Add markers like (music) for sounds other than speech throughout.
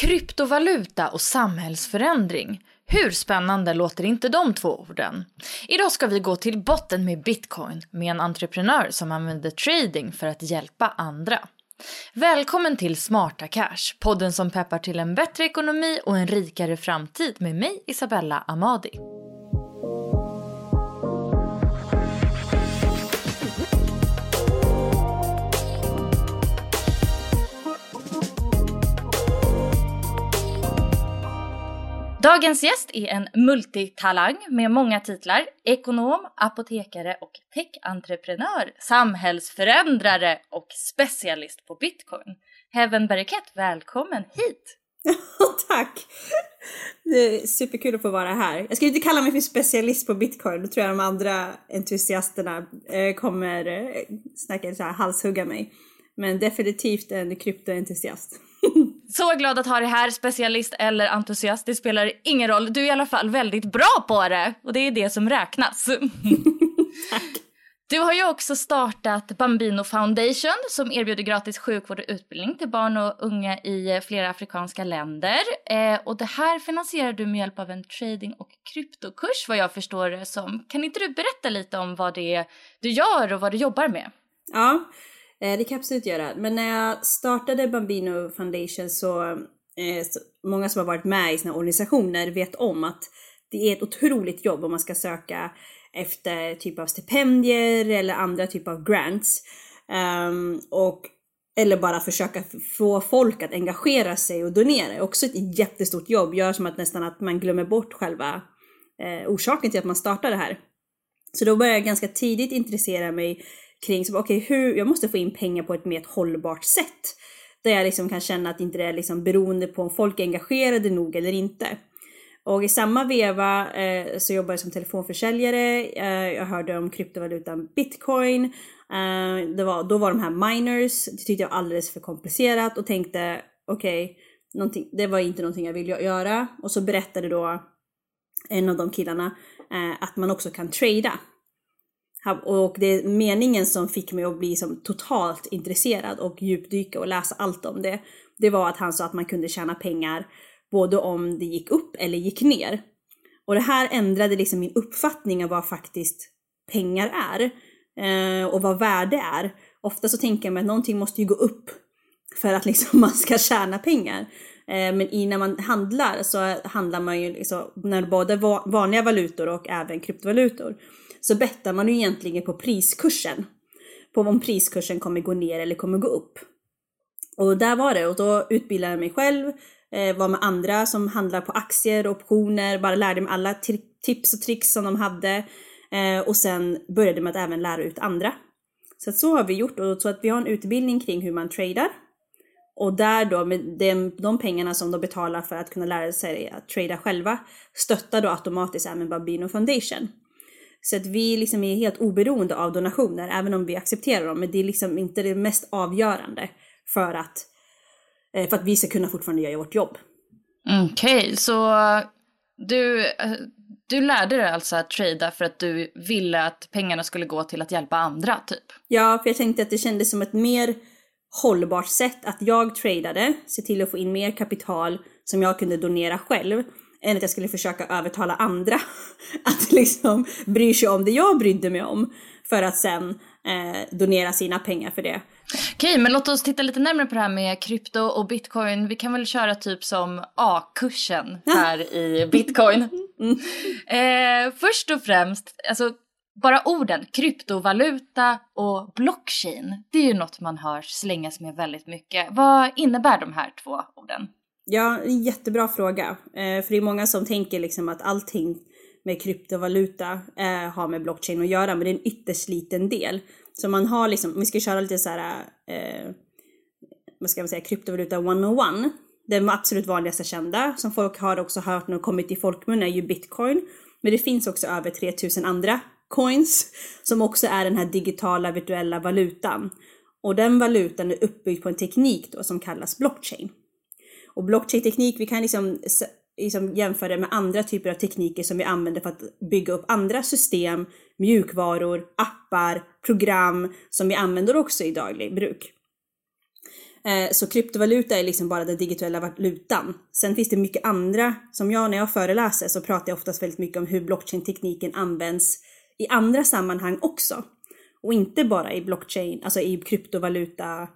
Kryptovaluta och samhällsförändring. Hur spännande låter inte de två orden? Idag ska vi gå till botten med bitcoin med en entreprenör som använder trading för att hjälpa andra. Välkommen till Smarta Cash, podden som peppar till en bättre ekonomi och en rikare framtid med mig Isabella Amadi. Dagens gäst är en multitalang med många titlar. Ekonom, apotekare och techentreprenör, samhällsförändrare och specialist på bitcoin. Heaven Bereket, välkommen hit! (laughs) Tack! Det är superkul att få vara här. Jag skulle inte kalla mig för specialist på bitcoin, då tror jag de andra entusiasterna eh, kommer eh, snacka så här, halshugga mig. Men definitivt en kryptoentusiast. (laughs) Så glad att ha dig här, specialist eller entusiast, det spelar ingen roll. Du är i alla fall väldigt bra på det och det är det som räknas. (laughs) Du har ju också startat Bambino Foundation som erbjuder gratis sjukvård och utbildning till barn och unga i flera afrikanska länder. Eh, och det här finansierar du med hjälp av en trading och kryptokurs vad jag förstår det som. Kan inte du berätta lite om vad det är du gör och vad du jobbar med? Ja, Eh, det kan jag absolut göra. Men när jag startade Bambino Foundation så, eh, så många som har varit med i sina organisationer vet om att det är ett otroligt jobb om man ska söka efter typ av stipendier eller andra typer av grants. Um, och, eller bara försöka få folk att engagera sig och donera. Också ett jättestort jobb, gör som att nästan att man glömmer bort själva eh, orsaken till att man startar det här. Så då började jag ganska tidigt intressera mig kring, så, okay, hur, jag måste få in pengar på ett mer hållbart sätt. Där jag liksom kan känna att inte det är liksom beroende på om folk är engagerade nog eller inte. Och i samma veva eh, så jobbade jag som telefonförsäljare. Eh, jag hörde om kryptovalutan bitcoin. Eh, det var, då var de här miners, det tyckte jag var alldeles för komplicerat och tänkte okej, okay, det var inte någonting jag ville göra. Och så berättade då en av de killarna eh, att man också kan trada. Och det är meningen som fick mig att bli som totalt intresserad och djupdyka och läsa allt om det. Det var att han sa att man kunde tjäna pengar både om det gick upp eller gick ner. Och det här ändrade liksom min uppfattning av vad faktiskt pengar är eh, och vad värde är. Ofta så tänker jag mig att någonting måste ju gå upp för att liksom (laughs) man ska tjäna pengar. Eh, men i, när man handlar så handlar man ju liksom, när både vanliga valutor och även kryptovalutor så bettar man ju egentligen på priskursen. På om priskursen kommer gå ner eller kommer gå upp. Och där var det och då utbildade jag mig själv eh, var med andra som handlar på aktier och optioner, bara lärde mig alla tips och tricks som de hade. Eh, och sen började med att även lära ut andra. Så att så har vi gjort och så att vi har en utbildning kring hur man tradar. Och där då med de, de pengarna som de betalar för att kunna lära sig att trada själva stöttar då automatiskt även Babino Foundation. Så att vi liksom är helt oberoende av donationer, även om vi accepterar dem, men det är liksom inte det mest avgörande för att, för att vi ska kunna fortfarande göra vårt jobb. Okej, okay, så du, du lärde dig alltså att trada för att du ville att pengarna skulle gå till att hjälpa andra, typ? Ja, för jag tänkte att det kändes som ett mer hållbart sätt att jag tradade, se till att få in mer kapital som jag kunde donera själv, än att jag skulle försöka övertala andra (laughs) att liksom bry sig om det jag brydde mig om för att sen eh, donera sina pengar för det. Okej, men låt oss titta lite närmare på det här med krypto och bitcoin. Vi kan väl köra typ som A-kursen här i bitcoin. (laughs) Mm. Eh, först och främst, alltså bara orden kryptovaluta och blockchain, det är ju något man hör slängas med väldigt mycket. Vad innebär de här två orden? Ja, jättebra fråga. Eh, för det är många som tänker liksom att allting med kryptovaluta eh, har med blockchain att göra, men det är en ytterst liten del. Så man har liksom, om vi ska köra lite så här, eh, vad ska man säga, kryptovaluta 101. Den absolut vanligaste kända, som folk har också hört och kommit i folkmun, är ju bitcoin. Men det finns också över 3000 andra coins som också är den här digitala virtuella valutan. Och den valutan är uppbyggd på en teknik då som kallas blockchain. Och blockchain-teknik, vi kan liksom, liksom jämföra det med andra typer av tekniker som vi använder för att bygga upp andra system, mjukvaror, appar, program som vi använder också i daglig bruk. Eh, så kryptovaluta är liksom bara den digitala valutan. Sen finns det mycket andra, som jag när jag föreläser så pratar jag oftast väldigt mycket om hur blockchain-tekniken används i andra sammanhang också. Och inte bara i blockchain, alltså i kryptovaluta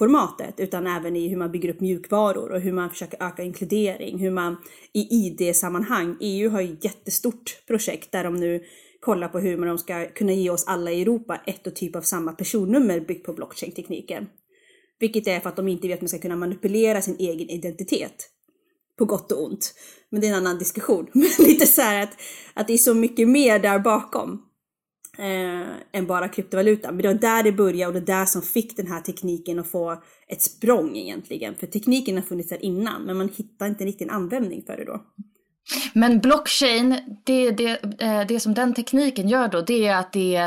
formatet utan även i hur man bygger upp mjukvaror och hur man försöker öka inkludering, hur man i ID-sammanhang, EU har ju ett jättestort projekt där de nu kollar på hur de ska kunna ge oss alla i Europa ett och typ av samma personnummer byggt på blockchain-tekniken. Vilket är för att de inte vet att man ska kunna manipulera sin egen identitet. På gott och ont. Men det är en annan diskussion. (laughs) Men lite så att, att det är så mycket mer där bakom eh, än bara kryptovaluta. Men det var där det började och det där som fick den här tekniken att få ett språng egentligen. För tekniken har funnits där innan men man hittar inte riktigt en användning för det då. Men blockchain, det, det, eh, det som den tekniken gör då, det är att det är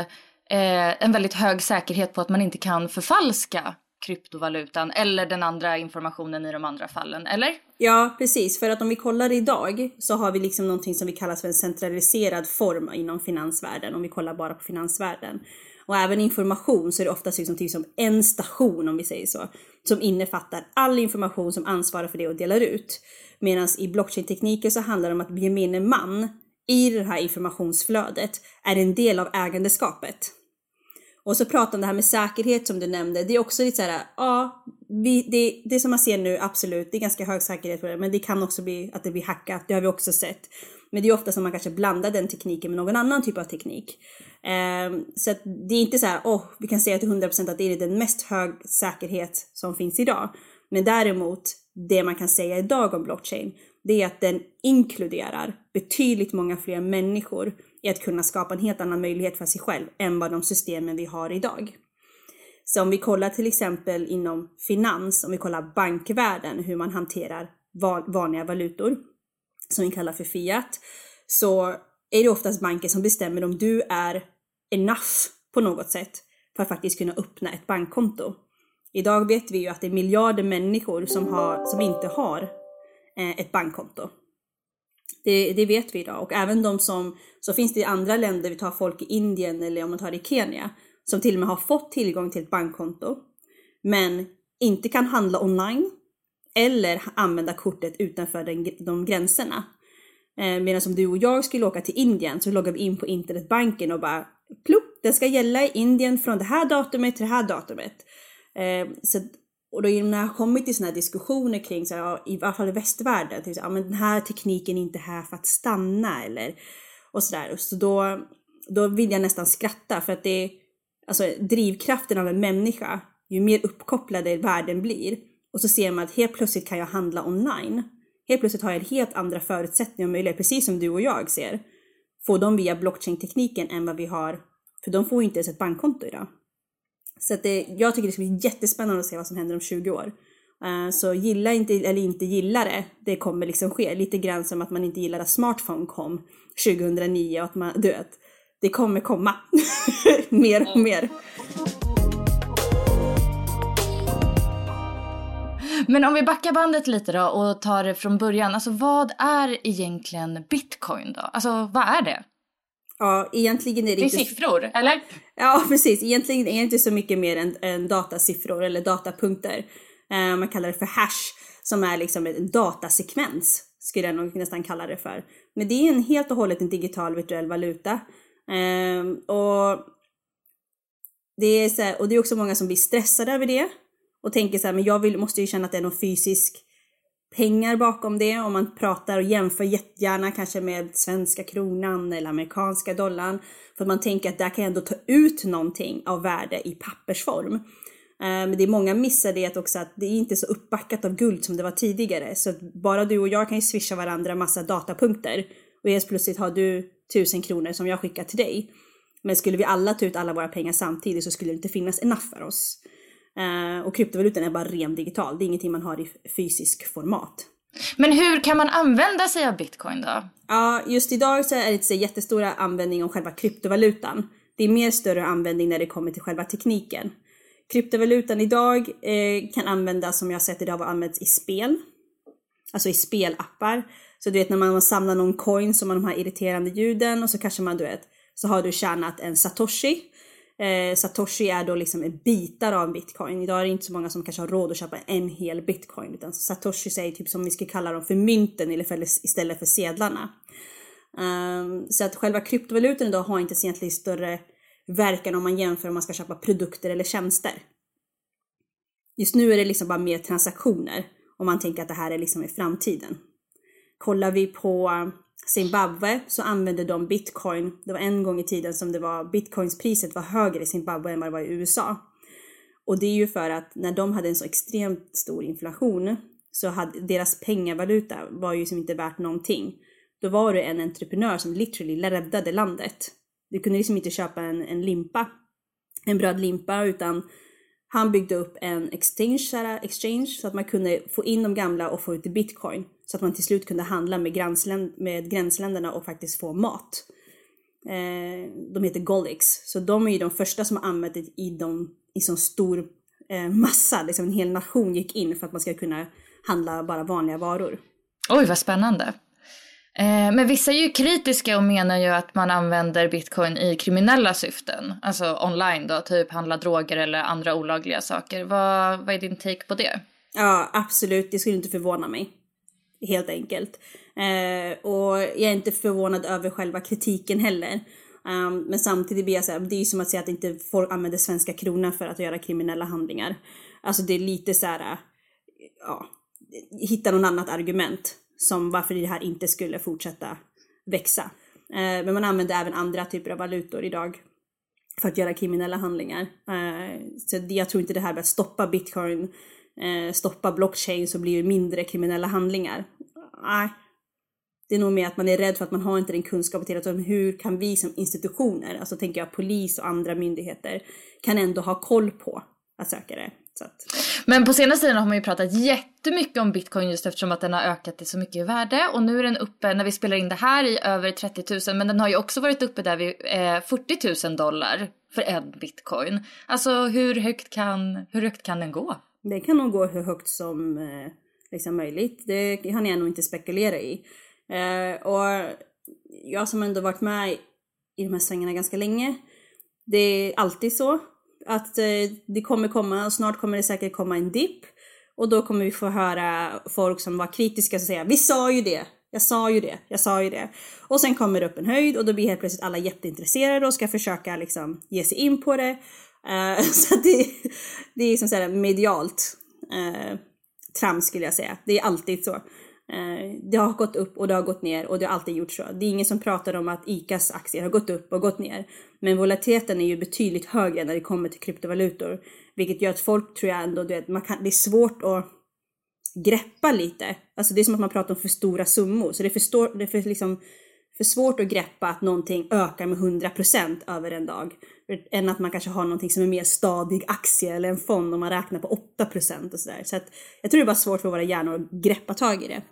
eh, en väldigt hög säkerhet på att man inte kan förfalska kryptovalutan eller den andra informationen i de andra fallen, eller? Ja, precis. För att om vi kollar idag så har vi liksom någonting som vi kallar för en centraliserad form inom finansvärlden, om vi kollar bara på finansvärlden. Och även information så är det oftast liksom typ som en station om vi säger så, som innefattar all information som ansvarar för det och delar ut. Medan i blockchain-tekniken så handlar det om att gemene man i det här informationsflödet är en del av ägandeskapet. Och så pratar om det här med säkerhet som du nämnde. Det är också lite såhär, ja, vi, det, det som man ser nu, absolut, det är ganska hög säkerhet på det, men det kan också bli att det blir hackat. Det har vi också sett. Men det är ofta som man kanske blandar den tekniken med någon annan typ av teknik. Um, så att det är inte så här, åh, oh, vi kan säga till 100% att det är den mest hög säkerhet som finns idag. Men däremot, det man kan säga idag om blockchain, det är att den inkluderar betydligt många fler människor i att kunna skapa en helt annan möjlighet för sig själv än vad de systemen vi har idag. Så om vi kollar till exempel inom finans, om vi kollar bankvärlden, hur man hanterar vanliga valutor, som vi kallar för fiat, så är det oftast banker som bestämmer om du är enough på något sätt för att faktiskt kunna öppna ett bankkonto. Idag vet vi ju att det är miljarder människor som, har, som inte har eh, ett bankkonto. Det, det, vet vi idag och även de som, så finns det i andra länder, vi tar folk i Indien eller om man tar i Kenya, som till och med har fått tillgång till ett bankkonto, men inte kan handla online eller använda kortet utanför den, de gränserna. Eh, Medan om du och jag skulle åka till Indien så loggar vi in på internetbanken och bara plupp, den ska gälla i Indien från det här datumet till det här datumet. Eh, så och då när jag har kommit till sådana här diskussioner kring, så här, i alla fall i västvärlden, typ så här, men den här tekniken är inte här för att stanna eller och sådär. Så då, då vill jag nästan skratta för att det alltså drivkraften av en människa, ju mer uppkopplade världen blir och så ser man att helt plötsligt kan jag handla online. Helt plötsligt har jag helt andra förutsättningar och möjligheter, precis som du och jag ser. Får de via blockchain-tekniken än vad vi har, för de får ju inte ens ett bankkonto idag. Så det, jag tycker det ska bli jättespännande att se vad som händer om 20 år. Uh, så gilla inte eller inte gilla det, det kommer liksom ske. Lite grann som att man inte gillar att smartphone kom 2009 och att man, du vet, det kommer komma. (laughs) mer och mer. Men om vi backar bandet lite då och tar det från början. Alltså vad är egentligen bitcoin då? Alltså vad är det? Ja, egentligen är det, det är inte... siffror, eller? Ja, (laughs) precis. Egentligen är det inte så mycket mer än, än datasiffror eller datapunkter. Eh, man kallar det för hash, som är liksom en datasekvens, skulle jag nog nästan kalla det för. Men det är en helt och hållet en digital virtuell valuta. Eh, och, det är så här, och det är också många som blir stressade över det och tänker så här, men jag vill, måste ju känna att det är någon fysisk pengar bakom det. Om man pratar och jämför jättegärna kanske med svenska kronan eller amerikanska dollarn. För att man tänker att där kan jag ändå ta ut någonting av värde i pappersform. Eh, men det är många missar det också att det är inte så uppbackat av guld som det var tidigare. Så bara du och jag kan ju swisha varandra massa datapunkter och helt plötsligt har du tusen kronor som jag skickar till dig. Men skulle vi alla ta ut alla våra pengar samtidigt så skulle det inte finnas enough för oss. Uh, och kryptovalutan är bara ren digital, det är ingenting man har i fysisk format. Men hur kan man använda sig av bitcoin då? Ja, just idag så är det inte så jättestora användning om själva kryptovalutan. Det är mer större användning när det kommer till själva tekniken. Kryptovalutan idag eh, kan användas, som jag har sett idag, har använts i spel. Alltså i spelappar. Så du vet när man samlar någon coin som har de här irriterande ljuden och så kanske man du vet, så har du tjänat en satoshi Eh, Satoshi är då liksom bitar av bitcoin. Idag är det inte så många som kanske har råd att köpa en hel bitcoin. Utan Satoshi säger typ som vi skulle kalla dem för mynten istället för sedlarna. Um, så att själva kryptovalutan idag har inte egentligen större verkan om man jämför om man ska köpa produkter eller tjänster. Just nu är det liksom bara mer transaktioner om man tänker att det här är liksom i framtiden. Kollar vi på Zimbabwe så använde de bitcoin. Det var en gång i tiden som det var bitcoinspriset var högre i Zimbabwe än vad det var i USA. Och det är ju för att när de hade en så extremt stor inflation så hade deras pengavaluta var ju som inte värt någonting. Då var det en entreprenör som literally räddade landet. Du kunde liksom inte köpa en, en limpa, en brödlimpa, utan han byggde upp en exchange, exchange så att man kunde få in de gamla och få ut bitcoin. Så att man till slut kunde handla med, gränsländ med gränsländerna och faktiskt få mat. Eh, de heter Golix, så de är ju de första som har använt det i, de, i sån stor eh, massa. Liksom en hel nation gick in för att man ska kunna handla bara vanliga varor. Oj, vad spännande. Eh, men vissa är ju kritiska och menar ju att man använder bitcoin i kriminella syften. Alltså online då, typ handla droger eller andra olagliga saker. Vad, vad är din take på det? Ja, absolut. Det skulle inte förvåna mig. Helt enkelt. Eh, och jag är inte förvånad över själva kritiken heller. Um, men samtidigt blir jag såhär, det är ju som att säga att inte folk använder svenska kronan för att göra kriminella handlingar. Alltså det är lite såhär, eh, ja, hitta någon annat argument som varför det här inte skulle fortsätta växa. Eh, men man använder även andra typer av valutor idag för att göra kriminella handlingar. Eh, så jag tror inte det här med att stoppa bitcoin, eh, stoppa blockchain så blir det mindre kriminella handlingar. Nej. Det är nog mer att man är rädd för att man har inte den kunskapen till att hur kan vi som institutioner, alltså tänker jag polis och andra myndigheter, kan ändå ha koll på att söka det. Att... Men på senaste tiden har man ju pratat jättemycket om bitcoin just eftersom att den har ökat i så mycket i värde och nu är den uppe när vi spelar in det här i över 30 000 men den har ju också varit uppe där vid eh, 40 000 dollar för en bitcoin. Alltså hur högt kan, hur högt kan den gå? Det kan nog gå hur högt som eh, liksom möjligt. Det kan jag nog inte spekulera i. Eh, och jag som ändå varit med i de här svängarna ganska länge, det är alltid så att eh, det kommer komma och snart kommer det säkert komma en dipp och då kommer vi få höra folk som var kritiska som säga vi sa ju det, jag sa ju det, jag sa ju det. Och sen kommer det upp en höjd och då blir helt plötsligt alla jätteintresserade och ska försöka liksom ge sig in på det. Uh, (laughs) så det, det är som såhär medialt uh, trams skulle jag säga. Det är alltid så. Eh, det har gått upp och det har gått ner och det har alltid gjort så. Det är ingen som pratar om att ICAs aktier har gått upp och gått ner. Men volatiliteten är ju betydligt högre när det kommer till kryptovalutor. Vilket gör att folk tror jag ändå, du vet, man kan, det är svårt att greppa lite. Alltså det är som att man pratar om för stora summor. Så det är för, stor, det är för, liksom, för svårt att greppa att någonting ökar med 100% över en dag. Än att man kanske har någonting som är mer stadig aktie eller en fond om man räknar på 8% och sådär. Så att jag tror det är bara svårt för våra hjärnor att greppa tag i det.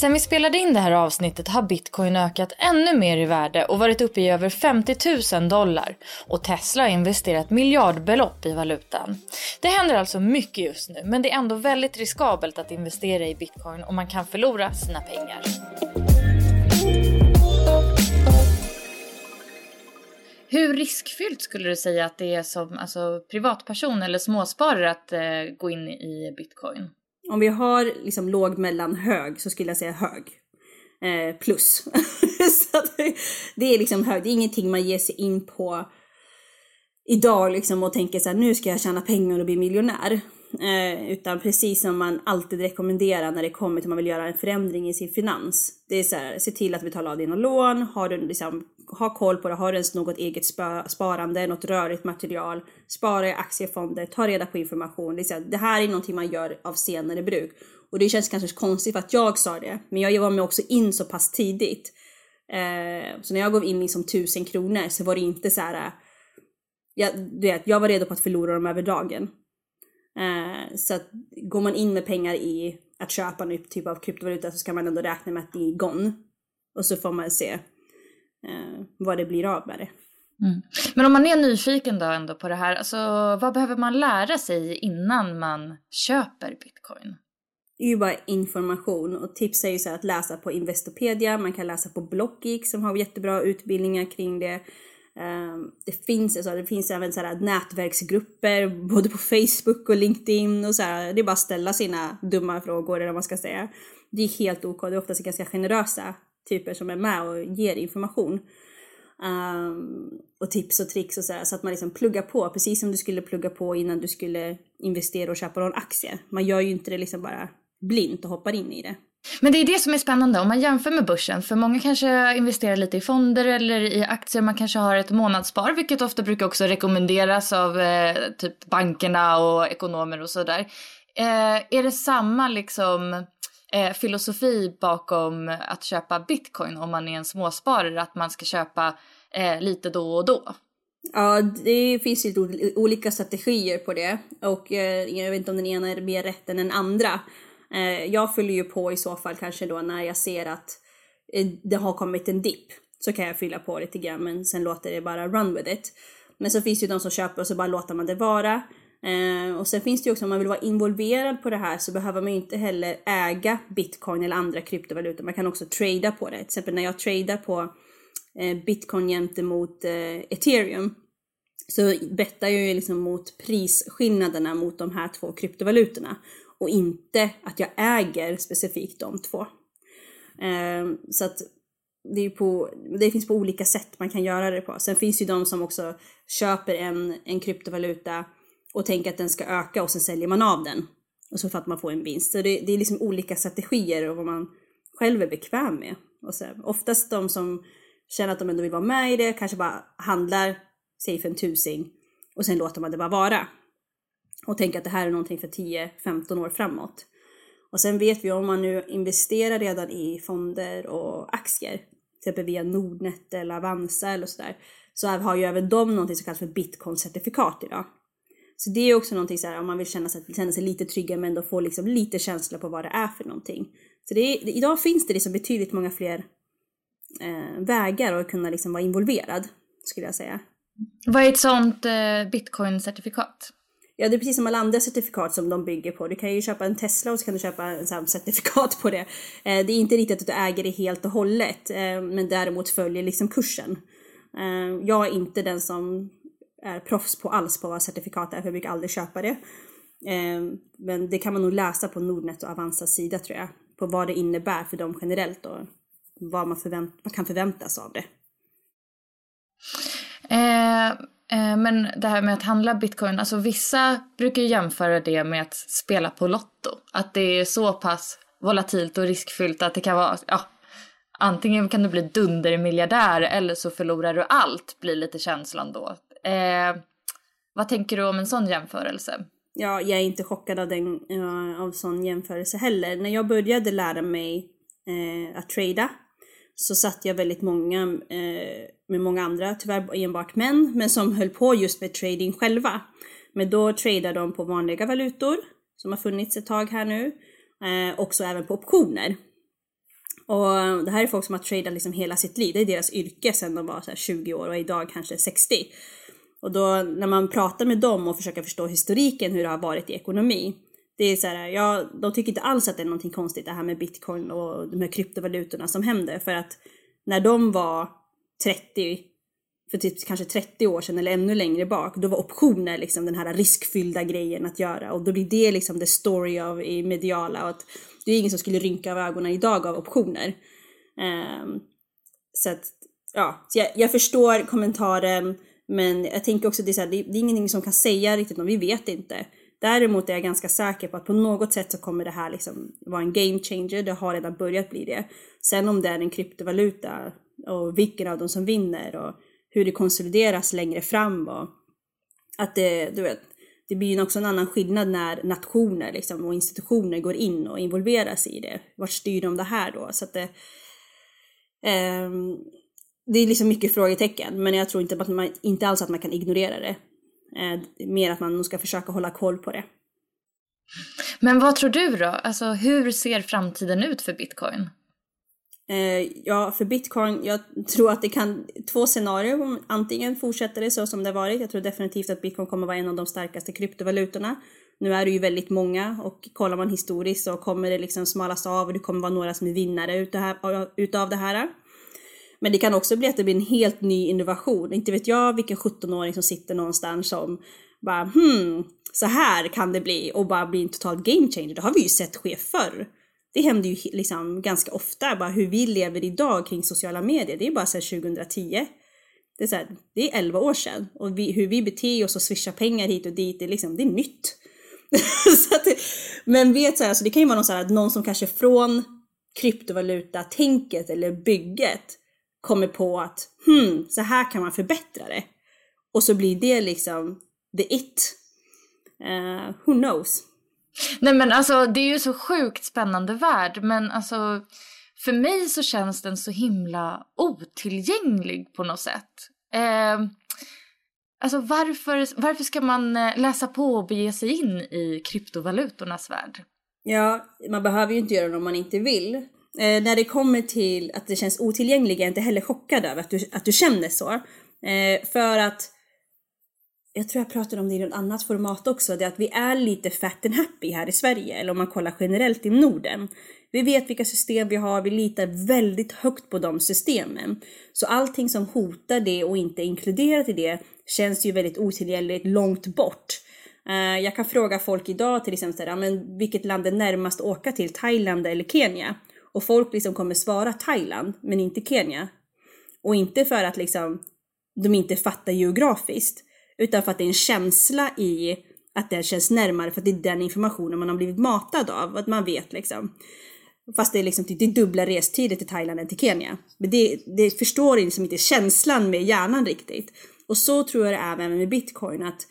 Sen vi spelade in det här avsnittet har bitcoin ökat ännu mer i värde och varit uppe i över 50 000 dollar. Och Tesla har investerat miljardbelopp i valutan. Det händer alltså mycket just nu, men det är ändå väldigt riskabelt att investera i bitcoin och man kan förlora sina pengar. Hur riskfyllt skulle du säga att det är som alltså, privatperson eller småsparare att eh, gå in i bitcoin? Om vi har liksom låg, mellan, hög så skulle jag säga hög. Eh, plus. (laughs) så det, det är liksom hög, det är ingenting man ger sig in på idag liksom och tänker så här, nu ska jag tjäna pengar och bli miljonär. Eh, utan precis som man alltid rekommenderar när det kommer till att man vill göra en förändring i sin finans. Det är så här, se till att betala av dina lån, har du liksom, ha koll på det, har du ens något eget sparande, något rörligt material, spara i aktiefonder, ta reda på information. Det, är så här, det här är någonting man gör av senare bruk. Och det känns kanske konstigt för att jag sa det, men jag var med också in så pass tidigt. Eh, så när jag gav in liksom tusen kronor så var det inte så här, eh, jag, du vet, jag var redo på att förlora dem över dagen. Eh, så att går man in med pengar i att köpa en typ av kryptovaluta så ska man ändå räkna med att det är gone. Och så får man se eh, vad det blir av med det. Mm. Men om man är nyfiken då ändå på det här, alltså vad behöver man lära sig innan man köper bitcoin? Det är ju bara information och tips är ju så att läsa på Investopedia, man kan läsa på Blockgeek som har jättebra utbildningar kring det. Ehm, det finns, alltså, det finns även så här nätverksgrupper både på Facebook och LinkedIn och så här, Det är bara att ställa sina dumma frågor eller vad man ska säga. Det är helt ok. Det är oftast ganska generösa typer som är med och ger information. Um, och tips och tricks och så här, så att man liksom pluggar på precis som du skulle plugga på innan du skulle investera och köpa någon aktie. Man gör ju inte det liksom bara blint och hoppar in i det. Men det är det som är spännande om man jämför med börsen. För många kanske investerar lite i fonder eller i aktier. Man kanske har ett månadsspar, vilket ofta brukar också rekommenderas av eh, typ bankerna och ekonomer och sådär. Eh, är det samma liksom eh, filosofi bakom att köpa bitcoin om man är en småsparare? Att man ska köpa eh, lite då och då? Ja, det finns ju olika strategier på det och eh, jag vet inte om den ena är mer rätt än den andra. Eh, jag fyller ju på i så fall kanske då när jag ser att eh, det har kommit en dipp. Så kan jag fylla på lite grann men sen låter det bara run with it. Men så finns det ju de som köper och så bara låter man det vara. Eh, och sen finns det ju också om man vill vara involverad på det här så behöver man ju inte heller äga bitcoin eller andra kryptovalutor. Man kan också trada på det. Till exempel när jag tradar på eh, bitcoin gentemot eh, ethereum så bettar jag ju liksom mot prisskillnaderna mot de här två kryptovalutorna och inte att jag äger specifikt de två. Eh, så att det, på, det, finns på olika sätt man kan göra det på. Sen finns ju de som också köper en, en kryptovaluta och tänker att den ska öka och sen säljer man av den. Och så för att man får en vinst. Så det, det är liksom olika strategier och vad man själv är bekväm med. Och så, oftast de som känner att de ändå vill vara med i det kanske bara handlar, säg för en tusing och sen låter man det bara vara och tänka att det här är någonting för 10-15 år framåt. Och sen vet vi om man nu investerar redan i fonder och aktier, till exempel via Nordnet eller Avanza eller sådär, så har ju även de någonting som kallas för bitcoin-certifikat idag. Så det är också någonting så här, om man vill känna sig, känna sig lite tryggare men ändå få liksom lite känsla på vad det är för någonting. Så det är, idag finns det liksom betydligt många fler eh, vägar att kunna liksom vara involverad, skulle jag säga. Vad är ett sånt eh, bitcoin-certifikat? Ja, det är precis som alla andra certifikat som de bygger på. Du kan ju köpa en Tesla och så kan du köpa en sån certifikat på det. Eh, det är inte riktigt att du äger det helt och hållet, eh, men däremot följer liksom kursen. Eh, jag är inte den som är proffs på alls på vad certifikat är, för jag brukar aldrig köpa det. Eh, men det kan man nog läsa på Nordnet och Avanzas sida tror jag, på vad det innebär för dem generellt och vad man, förvänt man kan förväntas av det. Eh, Eh, men det här med att handla bitcoin, alltså vissa brukar jämföra det med att spela på Lotto. Att det är så pass volatilt och riskfyllt att det kan vara, ja, antingen kan du bli dundermiljardär eller så förlorar du allt, blir lite känslan då. Eh, vad tänker du om en sån jämförelse? Ja, jag är inte chockad av, den, eh, av sån jämförelse heller. När jag började lära mig eh, att trada så satt jag väldigt många eh, med många andra, tyvärr enbart män, men som höll på just med trading själva. Men då tradar de på vanliga valutor som har funnits ett tag här nu, eh, också även på optioner. Och det här är folk som har tradat liksom hela sitt liv, det är deras yrke sedan de var så 20 år och idag kanske 60. Och då när man pratar med dem och försöker förstå historiken hur det har varit i ekonomi. Det är så här, ja, de tycker inte alls att det är någonting konstigt det här med bitcoin och de här kryptovalutorna som händer. För att när de var 30, för typ kanske 30 år sedan eller ännu längre bak, då var optioner liksom den här riskfyllda grejen att göra. Och då blir det liksom the story av i mediala. Och att det är ingen som skulle rynka av ögonen idag av optioner. Um, så att, ja, så jag, jag förstår kommentaren. Men jag tänker också att det är, så här, det, det är ingenting som kan säga riktigt om, vi vet inte. Däremot är jag ganska säker på att på något sätt så kommer det här liksom vara en game changer. Det har redan börjat bli det. Sen om det är en kryptovaluta och vilken av dem som vinner och hur det konsolideras längre fram och att det, du vet, det blir ju också en annan skillnad när nationer liksom, och institutioner går in och involveras i det. Vart styr de det här då? Så att det, eh, det är liksom mycket frågetecken, men jag tror inte, att man, inte alls att man kan ignorera det. Eh, mer att man nog ska försöka hålla koll på det. Men vad tror du då? Alltså hur ser framtiden ut för bitcoin? Eh, ja, för bitcoin, jag tror att det kan, två scenarier, antingen fortsätter det så som det varit, jag tror definitivt att bitcoin kommer vara en av de starkaste kryptovalutorna. Nu är det ju väldigt många och kollar man historiskt så kommer det liksom smalas av och det kommer vara några som är vinnare utav det här. Men det kan också bli att det blir en helt ny innovation. Inte vet jag vilken 17-åring som sitter någonstans som bara hmm, så här kan det bli och bara bli en total game changer. Det har vi ju sett ske förr. Det händer ju liksom ganska ofta, bara hur vi lever idag kring sociala medier. Det är bara sedan 2010. Det är, så här, det är 11 år sedan och vi, hur vi beter oss och swishar pengar hit och dit, det är, liksom, det är nytt. (laughs) så att, men vet så här, alltså det kan ju vara någon, så här, någon som kanske från kryptovaluta-tänket eller bygget kommer på att hmm, så här kan man förbättra det. Och så blir det liksom the it. Uh, who knows? Nej men alltså det är ju så sjukt spännande värld men alltså för mig så känns den så himla otillgänglig på något sätt. Eh, alltså varför, varför ska man eh, läsa på och bege sig in i kryptovalutornas värld? Ja, man behöver ju inte göra det om man inte vill. Eh, när det kommer till att det känns otillgängligt är jag inte heller chockad över att du, att du känner så. Eh, för att jag tror jag pratade om det i något annat format också, det är att vi är lite fat and happy här i Sverige, eller om man kollar generellt i Norden. Vi vet vilka system vi har, vi litar väldigt högt på de systemen. Så allting som hotar det och inte är inkluderat i det känns ju väldigt otillgängligt långt bort. Eh, jag kan fråga folk idag till exempel, ja, men vilket land är närmast att åka till, Thailand eller Kenya? Och folk liksom kommer svara Thailand, men inte Kenya. Och inte för att liksom de inte fattar geografiskt, utan för att det är en känsla i att det känns närmare för att det är den informationen man har blivit matad av, att man vet liksom. Fast det är liksom typ, det är dubbla restider till Thailand än till Kenya. Men det, det förstår liksom inte känslan med hjärnan riktigt. Och så tror jag det är även med bitcoin att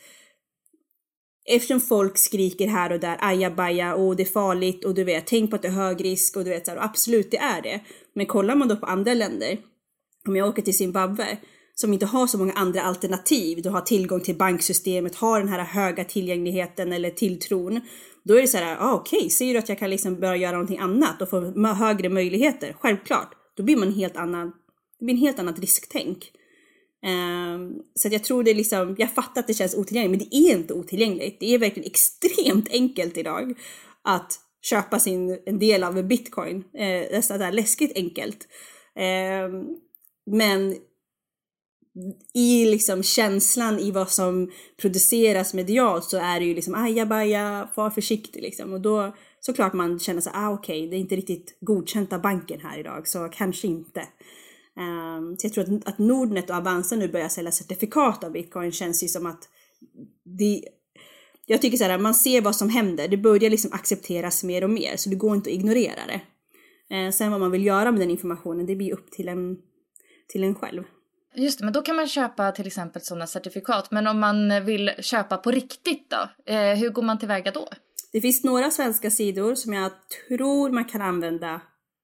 Eftersom folk skriker här och där ajabaja och det är farligt och du vet, tänk på att det är hög risk och du vet så här, och absolut det är det. Men kollar man då på andra länder, om jag åker till Zimbabwe som inte har så många andra alternativ, du har tillgång till banksystemet, har den här höga tillgängligheten eller tilltron. Då är det så här, ah, okej, okay, ser du att jag kan liksom börja göra någonting annat och få högre möjligheter? Självklart, då blir man en helt annan, det blir en helt annat risktänk. Um, så jag tror det är liksom, jag fattar att det känns otillgängligt, men det är inte otillgängligt. Det är verkligen extremt enkelt idag att köpa sin, en del av en bitcoin. Eh, nästan där läskigt enkelt. Eh, men i liksom känslan i vad som produceras medialt så är det ju liksom ajabaja, var försiktig liksom. Och då såklart man känner sig, ah okej, okay, det är inte riktigt godkänt av banken här idag, så kanske inte. Um, så jag tror att, att Nordnet och Avanza nu börjar sälja certifikat av bitcoin känns ju som att det, jag tycker så här, man ser vad som händer, det börjar liksom accepteras mer och mer, så det går inte att ignorera det. Uh, sen vad man vill göra med den informationen, det blir upp till en, till en själv. Just det, men då kan man köpa till exempel sådana certifikat. Men om man vill köpa på riktigt då? Eh, hur går man tillväga då? Det finns några svenska sidor som jag tror man kan använda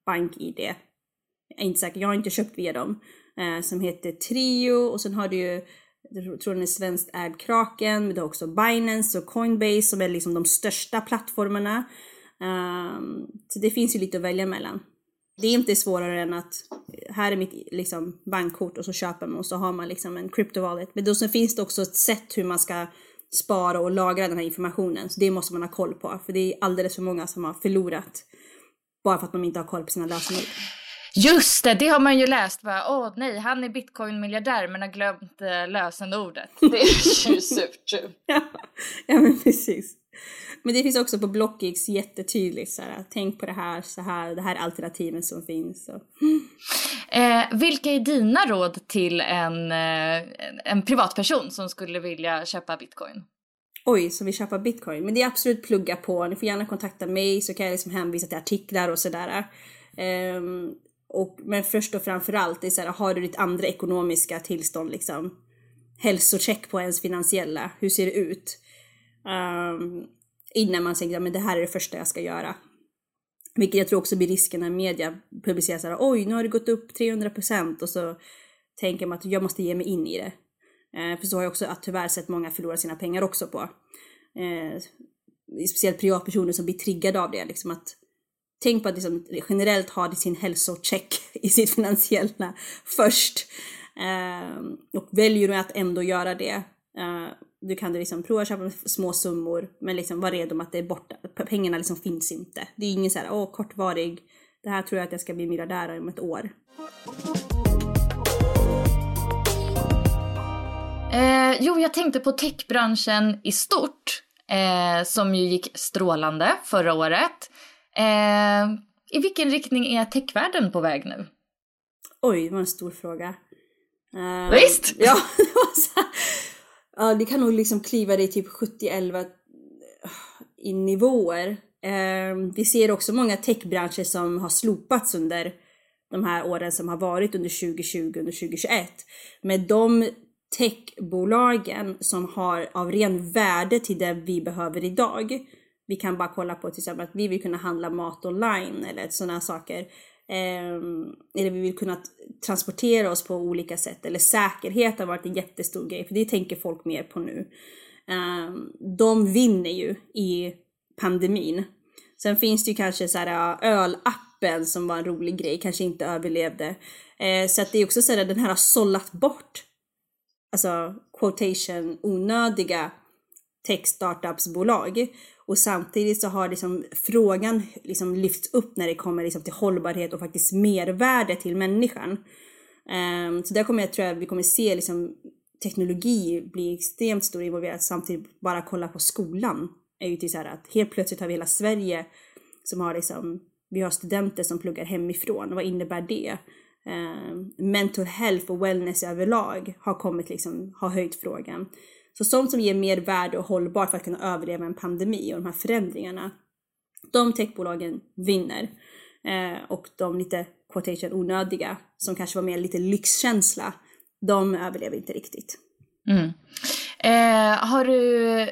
BankID. Jag är inte säker, jag har inte köpt via dem. Eh, som heter Trio och sen har du ju, jag tror den är svenskt ägd Kraken, men du har också Binance och Coinbase som är liksom de största plattformarna. Um, så det finns ju lite att välja mellan. Det är inte svårare än att här är mitt liksom, bankkort och så köper man och så har man liksom en crypto wallet. Men då så finns det också ett sätt hur man ska spara och lagra den här informationen. Så det måste man ha koll på. För det är alldeles för många som har förlorat bara för att de inte har koll på sina lösenord. Just det, det har man ju läst. Åh nej, han är bitcoin-miljardär men har glömt äh, lösenordet. Det är ju (laughs) surt ja, ja, men precis. Men det finns också på Blockix jättetydligt så här, tänk på det här, så här, det här alternativen som finns. Eh, vilka är dina råd till en, eh, en privatperson som skulle vilja köpa bitcoin? Oj, som vill köpa bitcoin. Men det är absolut plugga på. Ni får gärna kontakta mig så kan jag liksom hänvisa till artiklar och sådär. Um, och, men först och framförallt, är så här, har du ditt andra ekonomiska tillstånd liksom? Hälsocheck på ens finansiella, hur ser det ut? Um, innan man säger att det här är det första jag ska göra. Vilket jag tror också blir risken när media publicerar såhär, oj nu har det gått upp 300% och så tänker man att jag måste ge mig in i det. Eh, för så har jag också att tyvärr sett många förlora sina pengar också på. Eh, speciellt privatpersoner som blir triggade av det. Liksom att, tänk på att liksom, generellt ha sin hälsocheck (laughs) i sitt finansiella först. Eh, och väljer du att ändå göra det, eh, du kan liksom prova att köpa små summor men liksom var redo med att det är borta. Pengarna liksom finns inte. Det är ingen så här, åh kortvarig, det här tror jag att jag ska bli miljardär om ett år. Eh, jo, jag tänkte på techbranschen i stort, eh, som ju gick strålande förra året. Eh, I vilken riktning är techvärlden på väg nu? Oj, det var en stor fråga. Uh, Visst! (laughs) Ja, det var så här. Ja, det kan nog liksom kliva det typ 70-11 eh, i nivåer. Eh, vi ser också många techbranscher som har slopats under de här åren som har varit under 2020 under 2021. Med de techbolagen som har av ren värde till det vi behöver idag. Vi kan bara kolla på till exempel att vi vill kunna handla mat online eller sådana saker. Eh, eller vi vill kunna transportera oss på olika sätt. Eller säkerhet har varit en jättestor grej, för det tänker folk mer på nu. Eh, de vinner ju i pandemin. Sen finns det ju kanske så här ölappen som var en rolig grej, kanske inte överlevde. Eh, så att det är också så att den här har sållat bort, alltså quotation, onödiga tech startupsbolag. Och samtidigt så har liksom frågan liksom lyfts upp när det kommer liksom till hållbarhet och faktiskt mervärde till människan. Um, så där kommer jag tror att vi kommer se liksom teknologi bli extremt stor involverad samtidigt bara kolla på skolan. Är ju till så här att helt plötsligt har vi hela Sverige som har liksom, vi har studenter som pluggar hemifrån. Vad innebär det? Um, mental health och wellness överlag har kommit liksom, har höjt frågan. Så sånt som ger mer värde och hållbart för att kunna överleva en pandemi och de här förändringarna. De techbolagen vinner. Eh, och de lite quotation onödiga, som kanske var mer lite lyxkänsla, de överlever inte riktigt. Mm. Eh, har du,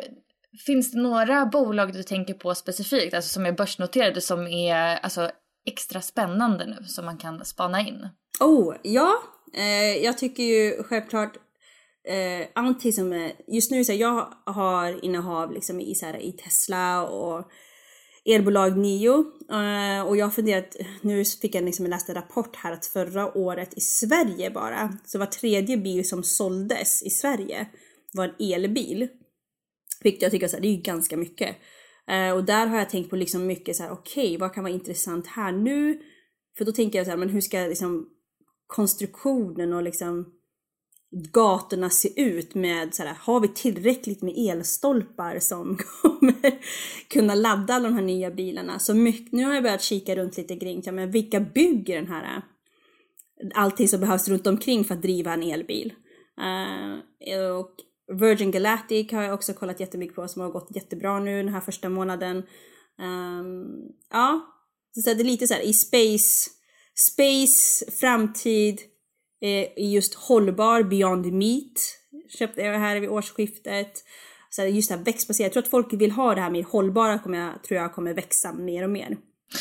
finns det några bolag du tänker på specifikt, alltså som är börsnoterade, som är alltså, extra spännande nu, som man kan spana in? Oh, ja. Eh, jag tycker ju självklart eh, allting som är, just nu så här, jag har innehav liksom i, så här, i Tesla och elbolag Nio eh, och jag har funderat, nu fick jag liksom läst en rapport här att förra året i Sverige bara, så var tredje bil som såldes i Sverige var en elbil. Vilket jag tycker så här, det är ju ganska mycket. Eh, och där har jag tänkt på liksom mycket så här, okej, okay, vad kan vara intressant här nu? För då tänker jag så här, men hur ska liksom konstruktionen och liksom gatorna se ut med så här, har vi tillräckligt med elstolpar som (laughs) kommer kunna ladda alla de här nya bilarna? Så mycket, nu har jag börjat kika runt lite kring, ja, men vilka bygger den här eh, allting som behövs runt omkring för att driva en elbil? Uh, och Virgin Galactic har jag också kollat jättemycket på som har gått jättebra nu den här första månaden. Um, ja, så det är lite så här i space, space, framtid, Eh, i just hållbar Beyond Meat. Köpte jag här vid årsskiftet. Så just det här växtbaserat. Jag tror att folk vill ha det här mer hållbara, kommer jag, tror jag kommer växa mer och mer.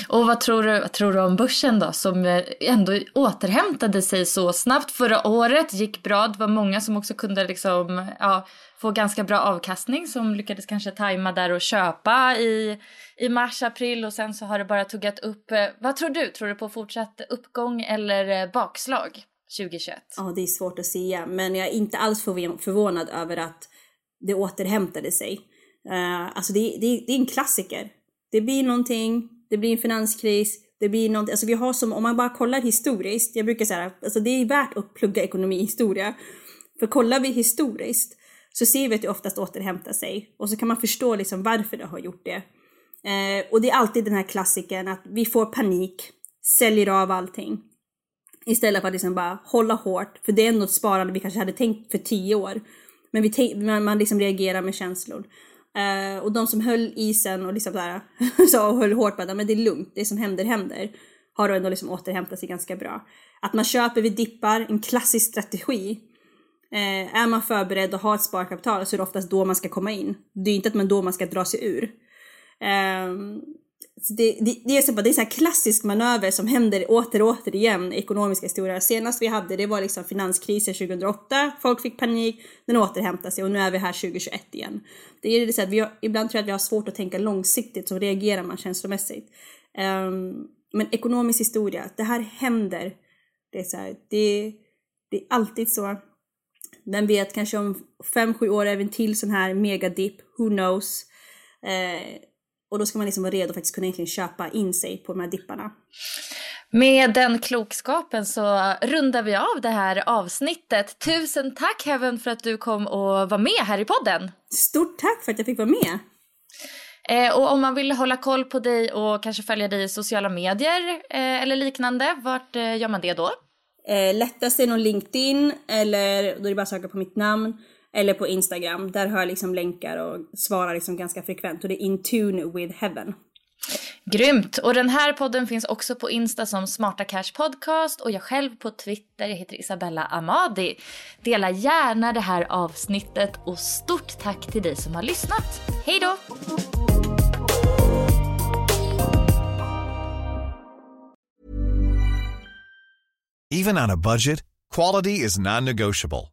Och vad tror, du, vad tror du om börsen då som eh, ändå återhämtade sig så snabbt förra året, gick bra, det var många som också kunde liksom, ja, få ganska bra avkastning som lyckades kanske tajma där och köpa i, i mars, april och sen så har det bara tuggat upp. Eh, vad tror du? Tror du på fortsatt uppgång eller bakslag 2021? Ja, det är svårt att säga, men jag är inte alls förvånad över att det återhämtade sig. Uh, alltså det, det, det är en klassiker. Det blir någonting, det blir en finanskris, det blir någonting, alltså vi har som, om man bara kollar historiskt, jag brukar säga alltså det är värt att plugga ekonomihistoria. För kollar vi historiskt så ser vi att det oftast återhämtar sig och så kan man förstå liksom varför det har gjort det. Eh, och det är alltid den här klassiken att vi får panik, säljer av allting. Istället för att liksom bara hålla hårt, för det är ändå ett sparande vi kanske hade tänkt för tio år. Men vi man, man liksom reagerar med känslor. Uh, och de som höll isen och liksom där, (laughs) så och höll hårt på att men det är lugnt, det som händer händer. Har då ändå liksom återhämtat sig ganska bra. Att man köper vid dippar, en klassisk strategi. Uh, är man förberedd och har ett sparkapital så är det oftast då man ska komma in. Det är inte att man då man ska dra sig ur. Uh, det, det, det, är så, det är så här klassisk manöver som händer åter och åter igen i ekonomiska historier. Senast vi hade det var liksom finanskrisen 2008, folk fick panik, den återhämtade sig och nu är vi här 2021 igen. Det är det så att vi har, ibland tror jag att vi har svårt att tänka långsiktigt, så reagerar man känslomässigt. Um, men ekonomisk historia, det här händer. Det är så här, det, det är alltid så. Vem vet, kanske om fem sju år är vi en till sån här megadipp, who knows. Uh, och då ska man liksom vara redo att kunna egentligen köpa in sig på de här dipparna. Med den klokskapen så rundar vi av det här avsnittet. Tusen tack Heaven för att du kom och var med här i podden. Stort tack för att jag fick vara med. Eh, och om man vill hålla koll på dig och kanske följa dig i sociala medier eh, eller liknande, vart eh, gör man det då? Eh, lättast är nog LinkedIn eller då är det bara att söka på mitt namn. Eller på Instagram, där har jag liksom länkar och svarar liksom ganska frekvent och det är In Tune with Heaven. Grymt! Och den här podden finns också på Insta som Smarta Cash Podcast och jag själv på Twitter, jag heter Isabella Amadi. Dela gärna det här avsnittet och stort tack till dig som har lyssnat. Hej då! Even on a budget, quality is non-negotiable.